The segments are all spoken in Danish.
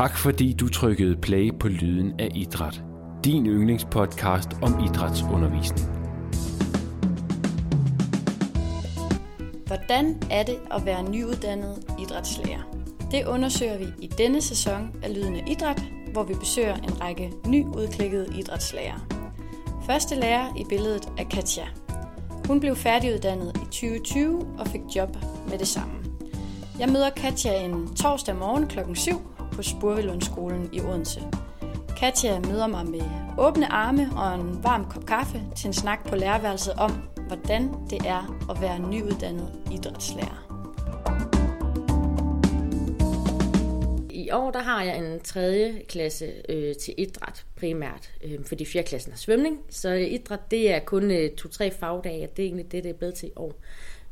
Tak fordi du trykkede play på Lyden af Idræt. Din yndlingspodcast om idrætsundervisning. Hvordan er det at være nyuddannet idrætslærer? Det undersøger vi i denne sæson af Lyden af Idræt, hvor vi besøger en række nyudklikkede idrætslærer. Første lærer i billedet er Katja. Hun blev færdiguddannet i 2020 og fik job med det samme. Jeg møder Katja en torsdag morgen klokken 7 på Spurvelundskolen i Odense. Katja møder mig med åbne arme og en varm kop kaffe til en snak på lærerværelset om, hvordan det er at være nyuddannet idrætslærer. I år der har jeg en tredje klasse øh, til idræt primært, øh, fordi 4. klassen har svømning. Så idræt det er kun øh, to-tre fagdage, og det er egentlig det, det er blevet til i år.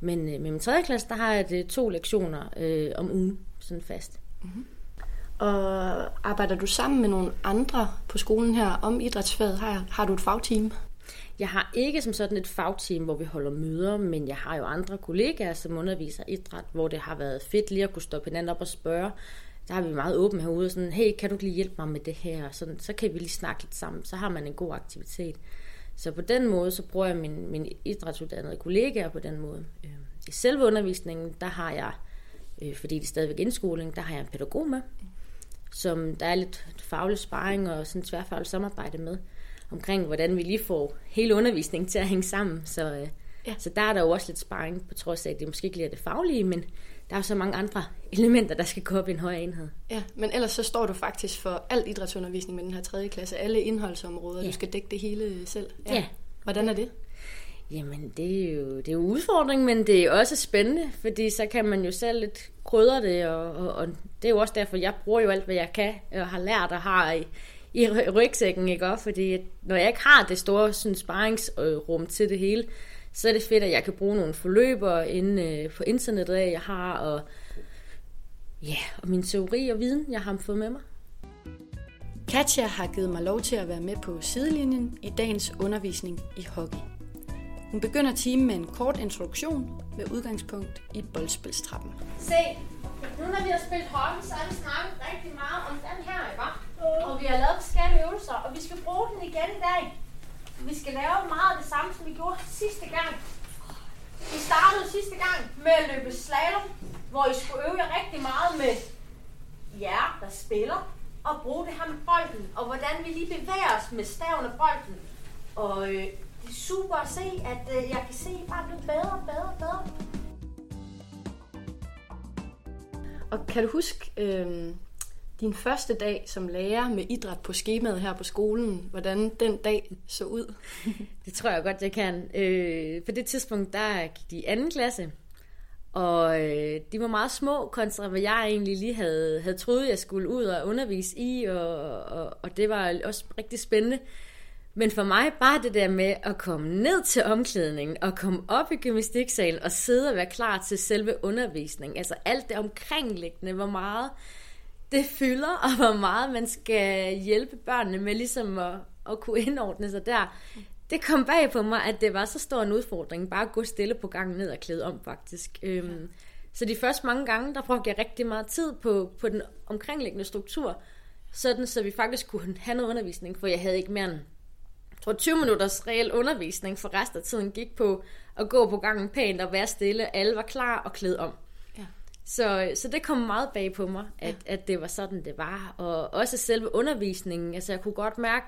Men øh, med min tredje klasse, der har jeg det to lektioner øh, om ugen, sådan fast. Mm-hmm. Og arbejder du sammen med nogle andre på skolen her om idrætsfaget? Har, har du et fagteam? Jeg har ikke som sådan et fagteam, hvor vi holder møder, men jeg har jo andre kollegaer, som underviser idræt, hvor det har været fedt lige at kunne stoppe hinanden op og spørge. Der har vi meget åbent herude, sådan, hey, kan du lige hjælpe mig med det her? Sådan, så kan vi lige snakke lidt sammen, så har man en god aktivitet. Så på den måde, så bruger jeg min, min idrætsuddannede kollegaer på den måde. Øhm, I selve undervisningen, der har jeg, øh, fordi det er stadigvæk indskoling, der har jeg en pædagog med, som der er lidt faglig sparring og sådan tværfaglig samarbejde med, omkring hvordan vi lige får hele undervisningen til at hænge sammen. Så, øh, ja. så der er der jo også lidt sparring, på trods af, at det måske ikke lige er det faglige, men der er jo så mange andre elementer, der skal gå op i en højere enhed. Ja, men ellers så står du faktisk for al idrætsundervisning med den her tredje klasse, alle indholdsområder, ja. du skal dække det hele selv. Ja. ja. Hvordan er det? Jamen, det er, jo, det er jo udfordring, men det er også spændende, fordi så kan man jo selv lidt krydre det, og, og, og det er jo også derfor, jeg bruger jo alt, hvad jeg kan, og har lært og har i, i rygsækken, ikke også? Fordi når jeg ikke har det store sådan, sparringsrum til det hele, så er det fedt, at jeg kan bruge nogle forløber inde øh, på internettet, af, jeg har, og, ja, og min teori og viden, jeg har fået med mig. Katja har givet mig lov til at være med på sidelinjen i dagens undervisning i hockey. Hun begynder timen med en kort introduktion med udgangspunkt i boldspilstrappen. Se, nu når vi har spillet hockey, så har vi snakket rigtig meget om den her, ikke? Og vi har lavet forskellige øvelser, og vi skal bruge den igen i dag. Vi skal lave meget det samme, som vi gjorde sidste gang. Vi startede sidste gang med at løbe slalom, hvor I skulle øve jer rigtig meget med jer, der spiller, og bruge det her med bolden, og hvordan vi lige bevæger os med staven og bolden. Og øh, super at se, at øh, jeg kan se, at I bare bliver bedre og bedre og bedre. Og kan du huske øh, din første dag som lærer med idræt på skemaet her på skolen, hvordan den dag så ud? det tror jeg godt, jeg kan. Øh, på det tidspunkt, der gik de i anden klasse, og øh, de var meget små kontra, hvad jeg egentlig lige havde, havde troet, jeg skulle ud og undervise i, og, og, og det var også rigtig spændende. Men for mig bare det der med at komme ned til omklædningen og komme op i gymnastiksalen og sidde og være klar til selve undervisningen. Altså alt det omkringliggende, hvor meget det fylder, og hvor meget man skal hjælpe børnene med ligesom at, at kunne indordne sig der. Det kom bag på mig, at det var så stor en udfordring, bare at gå stille på gangen ned og klæde om faktisk. Ja. Øhm, så de første mange gange, der brugte jeg rigtig meget tid på, på den omkringliggende struktur, sådan så vi faktisk kunne have noget undervisning, for jeg havde ikke mere end tror 20 minutters reel undervisning, for resten af tiden gik på at gå på gangen pænt og være stille. Alle var klar og klæde om. Ja. Så, så det kom meget bag på mig, at, ja. at det var sådan, det var. Og også selve undervisningen, altså jeg kunne godt mærke,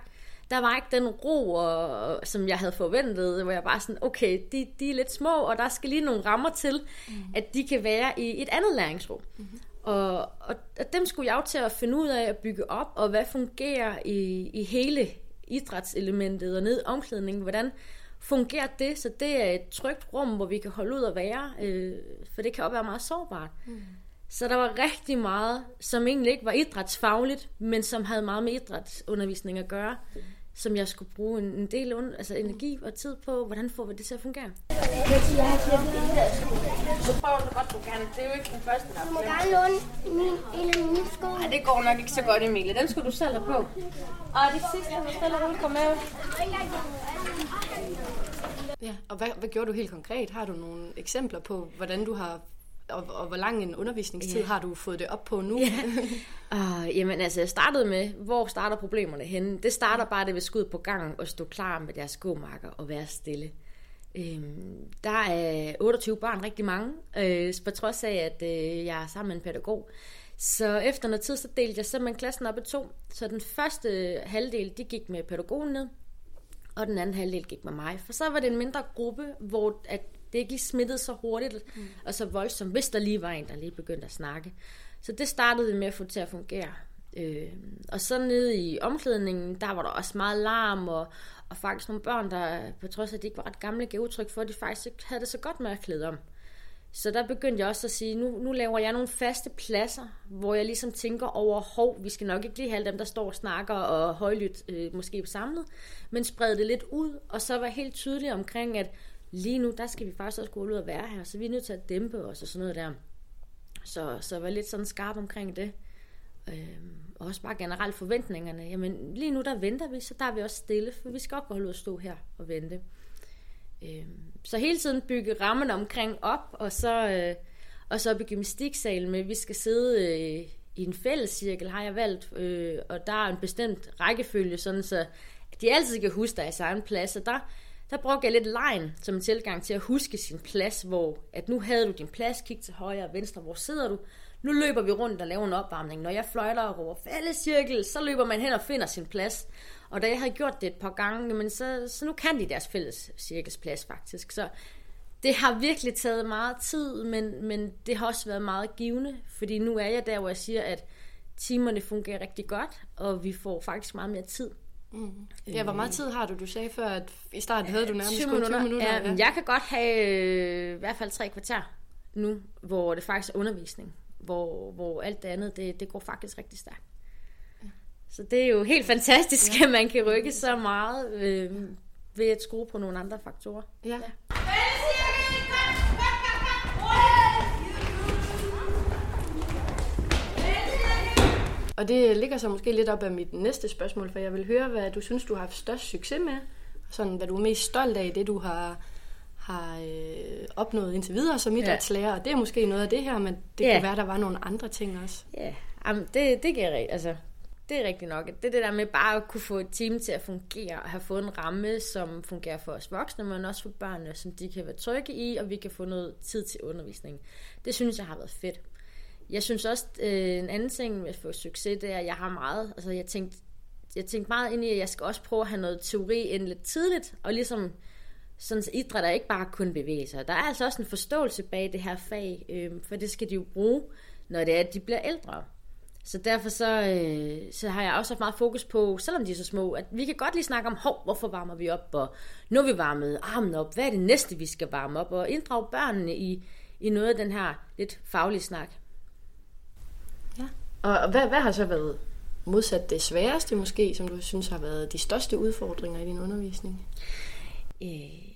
der var ikke den ro, og, som jeg havde forventet, hvor jeg bare sådan, okay, de, de er lidt små, og der skal lige nogle rammer til, mm. at de kan være i et andet læringsrum. Mm-hmm. Og, og, og dem skulle jeg jo til at finde ud af at bygge op, og hvad fungerer i, i hele idrætselementet og ned omklædningen, hvordan fungerer det, så det er et trygt rum, hvor vi kan holde ud og være, øh, for det kan også være meget sårbart. Mm. Så der var rigtig meget, som egentlig ikke var idrætsfagligt, men som havde meget med idrætsundervisning at gøre. Mm som jeg skulle bruge en, en del un, altså energi og tid på. Hvordan får vi det til at fungere? Så prøv så godt du kan. Det er jo ikke den første, der Du må gerne låne min, en af mine sko. Nej, det går nok ikke så godt, Emilie. Den skal du selv have på. Og det sidste, du stille ud, kom med. Ja, og hvad, hvad gjorde du helt konkret? Har du nogle eksempler på, hvordan du har og, og hvor lang en undervisningstid Ja. har du fået det op på nu? Ja. Uh, jamen altså, jeg startede med, hvor starter problemerne henne? Det starter bare det ved skud på gangen og stå klar med deres skomarker og være stille. Øhm, der er 28 børn, rigtig mange, øh, på trods af, at øh, jeg er sammen med en pædagog. Så efter noget tid, så delte jeg simpelthen klassen op i to. Så den første halvdel, de gik med pædagogen ned, og den anden halvdel gik med mig. For så var det en mindre gruppe, hvor at det ikke lige smittede så hurtigt mm. og så voldsomt, hvis der lige var en, der lige begyndte at snakke. Så det startede vi med at få til at fungere. Øh, og så nede i omklædningen, der var der også meget larm, og, og faktisk nogle børn, der på trods af, at de ikke var ret gamle, gav udtryk for, at de faktisk ikke havde det så godt med at klæde om. Så der begyndte jeg også at sige, nu, nu laver jeg nogle faste pladser, hvor jeg ligesom tænker over, hov, vi skal nok ikke lige have dem, der står og snakker og højlydt øh, måske samlet, men sprede det lidt ud, og så var helt tydelig omkring, at lige nu, der skal vi faktisk også gå ud og være her, så vi er nødt til at dæmpe os og sådan noget der. Så, så jeg var lidt sådan skarp omkring det. Øhm, og også bare generelt forventningerne. Jamen lige nu der venter vi, så der er vi også stille, for vi skal også holde ud og stå her og vente. Øhm, så hele tiden bygge rammen omkring op, og så, øh, og så op i gymnastiksalen med, vi skal sidde øh, i en fælles cirkel, har jeg valgt, øh, og der er en bestemt rækkefølge, sådan så de altid skal huske i egen plads, og der, der brugte jeg lidt lejen som en tilgang til at huske sin plads, hvor at nu havde du din plads, kig til højre og venstre, hvor sidder du? Nu løber vi rundt og laver en opvarmning. Når jeg fløjter og råber fællescirkel, så løber man hen og finder sin plads. Og da jeg havde gjort det et par gange, men så, så nu kan de deres fælles cirkelsplads faktisk. Så det har virkelig taget meget tid, men, men det har også været meget givende, fordi nu er jeg der, hvor jeg siger, at timerne fungerer rigtig godt, og vi får faktisk meget mere tid. Mm. Ja, hvor meget tid har du? Du sagde før, at i starten havde du nærmest 20 kun 20 minutter. minutter. Ja, jeg kan godt have øh, i hvert fald tre kvarter nu, hvor det faktisk er undervisning. Hvor, hvor alt det andet, det, det går faktisk rigtig stærkt. Så det er jo helt fantastisk, ja. at man kan rykke så meget øh, ved at skrue på nogle andre faktorer. Ja. Og det ligger så måske lidt op af mit næste spørgsmål, for jeg vil høre, hvad du synes, du har haft størst succes med. Sådan, hvad du er mest stolt af, det du har, har øh, opnået indtil videre som idrætslærer. Og det er måske noget af det her, men det Ja. kan være, der var nogle andre ting også. Ja, Jamen, det, det giver rigtigt. Altså, det er rigtigt nok. Det er det der med bare at kunne få et team til at fungere, og have fået en ramme, som fungerer for os voksne, men også for børnene, som de kan være trygge i, og vi kan få noget tid til undervisning. Det synes jeg har været fedt. Jeg synes også, øh, en anden ting med at få succes, det er, at jeg har meget, altså jeg tænkte, jeg tænkte meget ind i, at jeg skal også prøve at have noget teori ind lidt tidligt, og ligesom sådan så idræt er ikke bare kun bevægelser. Der er altså også en forståelse bag det her fag, øh, for det skal de jo bruge, når det er, at de bliver ældre. Så derfor så, øh, så har jeg også haft meget fokus på, selvom de er så små, at vi kan godt lige snakke om, hov, hvorfor varmer vi op, og nu er vi varmet armen op, hvad er det næste, vi skal varme op, og inddrage børnene i, i noget af den her lidt faglige snak. Og hvad, hvad har så været modsat det sværeste måske, som du synes har været de største udfordringer i din undervisning? Øh,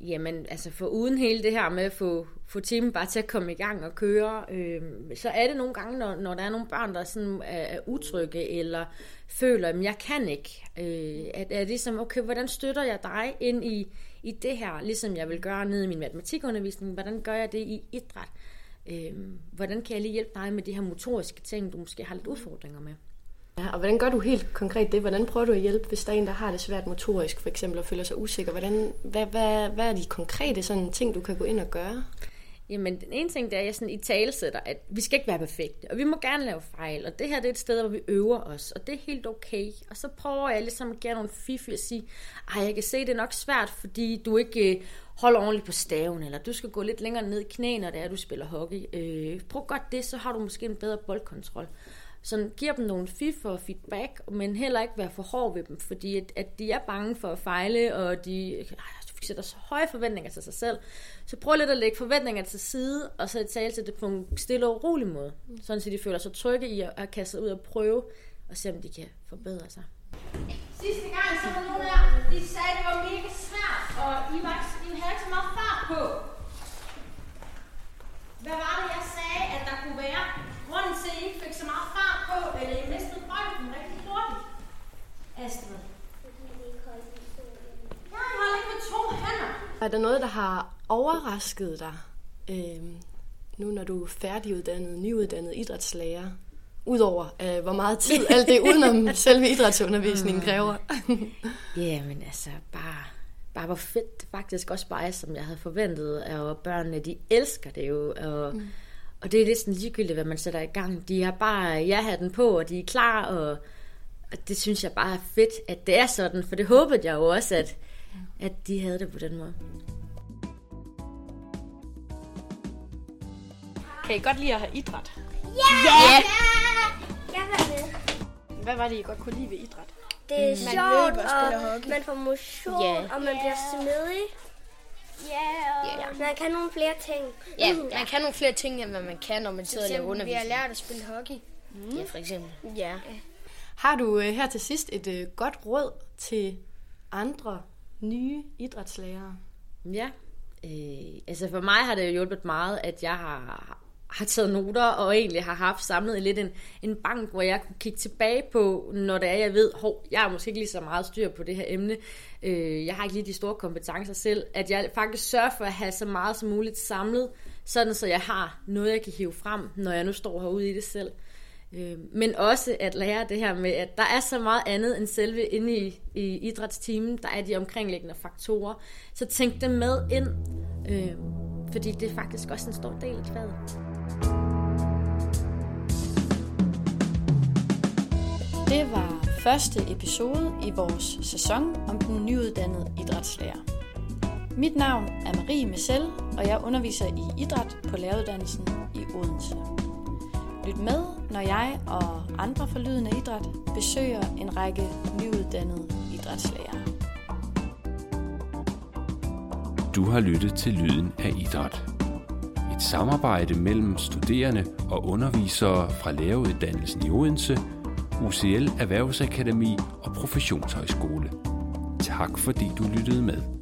jamen, altså for uden hele det her med at få, få timen bare til at komme i gang og køre, øh, så er det nogle gange, når, når der er nogle børn, der sådan er, er utrygge, eller føler, at jeg kan ikke. Øh, at er ligesom, okay, hvordan støtter jeg dig ind i, i det her, ligesom jeg vil gøre nede i min matematikundervisning, hvordan gør jeg det i idræt? Øh, Øhm, hvordan kan jeg lige hjælpe dig med de her motoriske ting, du måske har lidt udfordringer med? Ja, og hvordan gør du helt konkret det? Hvordan prøver du at hjælpe, hvis der er en, der har det svært motorisk, for eksempel, og føler sig usikker? Hvordan, hvad, hvad, hvad er de konkrete sådan, ting, du kan gå ind og gøre? Jamen, den ene ting, det er, at jeg sådan i talesætter, at vi skal ikke være perfekte, og vi må gerne lave fejl, og det her det er et sted, hvor vi øver os, og det er helt okay. Og så prøver jeg ligesom at give nogle fifi og sige, ej, jeg kan se, det er nok svært, fordi du ikke øh, holder ordentligt på staven, eller du skal gå lidt længere ned i knæ, når det er, du spiller hockey. Øh, prøv godt det, så har du måske en bedre boldkontrol. Så giver dem nogle fif og feedback, men heller ikke være for hård ved dem, fordi at, at de er bange for at fejle, og de sætter så høje forventninger til sig selv. Så prøv lidt at lægge forventninger til side, og så tale til det på en stille og rolig måde. Sådan så de føler sig trygge i at, kaste sig ud og prøve, og se om de kan forbedre sig. Sidste gang så var nogen der, de sagde, det var mega svært, og I, var, I havde ikke så meget fart på. Hvad var det, jeg sagde, at der kunne være grunden til, at I ikke fik så meget fart på, eller I mistede bolden rigtig hurtigt? Astrid. Ja, I holder ikke med to hænder. Er der noget, der har overrasket dig, øh, nu når du er færdiguddannet, nyuddannet idrætslærer, udover øh, hvor meget tid alt det udenom selve idrætsundervisningen kræver? Ja, men altså, bare, bare hvor fedt det faktisk også bare er, som jeg havde forventet. Og børnene, de elsker det jo. Og, mm. og det er lidt sådan ligegyldigt, hvad man sætter i gang. De har bare ja den på, og de er klar, og, og det synes jeg bare er fedt, at det er sådan. For det håbede jeg jo også, at, at de havde det på den måde. Kan I godt lide at have idræt? Ja! Jeg var med. Hvad var det, I godt kunne lide ved idræt? Det er sjovt, og man får motion, Ja. og man bliver smidig. Ja, og man kan nogle flere ting. Ja, man kan nogle flere ting, end hvad man kan, når man sidder og laver Vi har undervisning. lært at spille hockey. Ja, for eksempel. Ja. Har du øh, her til sidst et øh, godt råd til andre nye idrætslærere? Ja, øh, altså for mig har det jo hjulpet meget, at jeg har, har taget noter, og egentlig har haft samlet lidt en, en bank, hvor jeg kunne kigge tilbage på, når det er, jeg ved, hov, jeg har måske ikke lige så meget styr på det her emne, øh, jeg har ikke lige de store kompetencer selv, at jeg faktisk sørger for at have så meget som muligt samlet, sådan så jeg har noget, jeg kan hive frem, når jeg nu står herude i det selv. Øh, men også at lære det her med, at der er så meget andet end selve inde i, i idrætstimen. Der er de omkringliggende faktorer. Så tænk dem med ind, øh, fordi det er faktisk også en stor del af faget. Det var første episode i vores sæson om den nyuddannede idrætslærer. Mit navn er Marie Messel, og jeg underviser i idræt på læreruddannelsen i Odense. Lyt med, når jeg og andre forlydende Idræt besøger en række nyuddannede idrætslærere. Du har lyttet til Lyden af Idræt. Et samarbejde mellem studerende og undervisere fra læreruddannelsen i Odense, UCL Erhvervsakademi og Professionshøjskole. Tak fordi du lyttede med.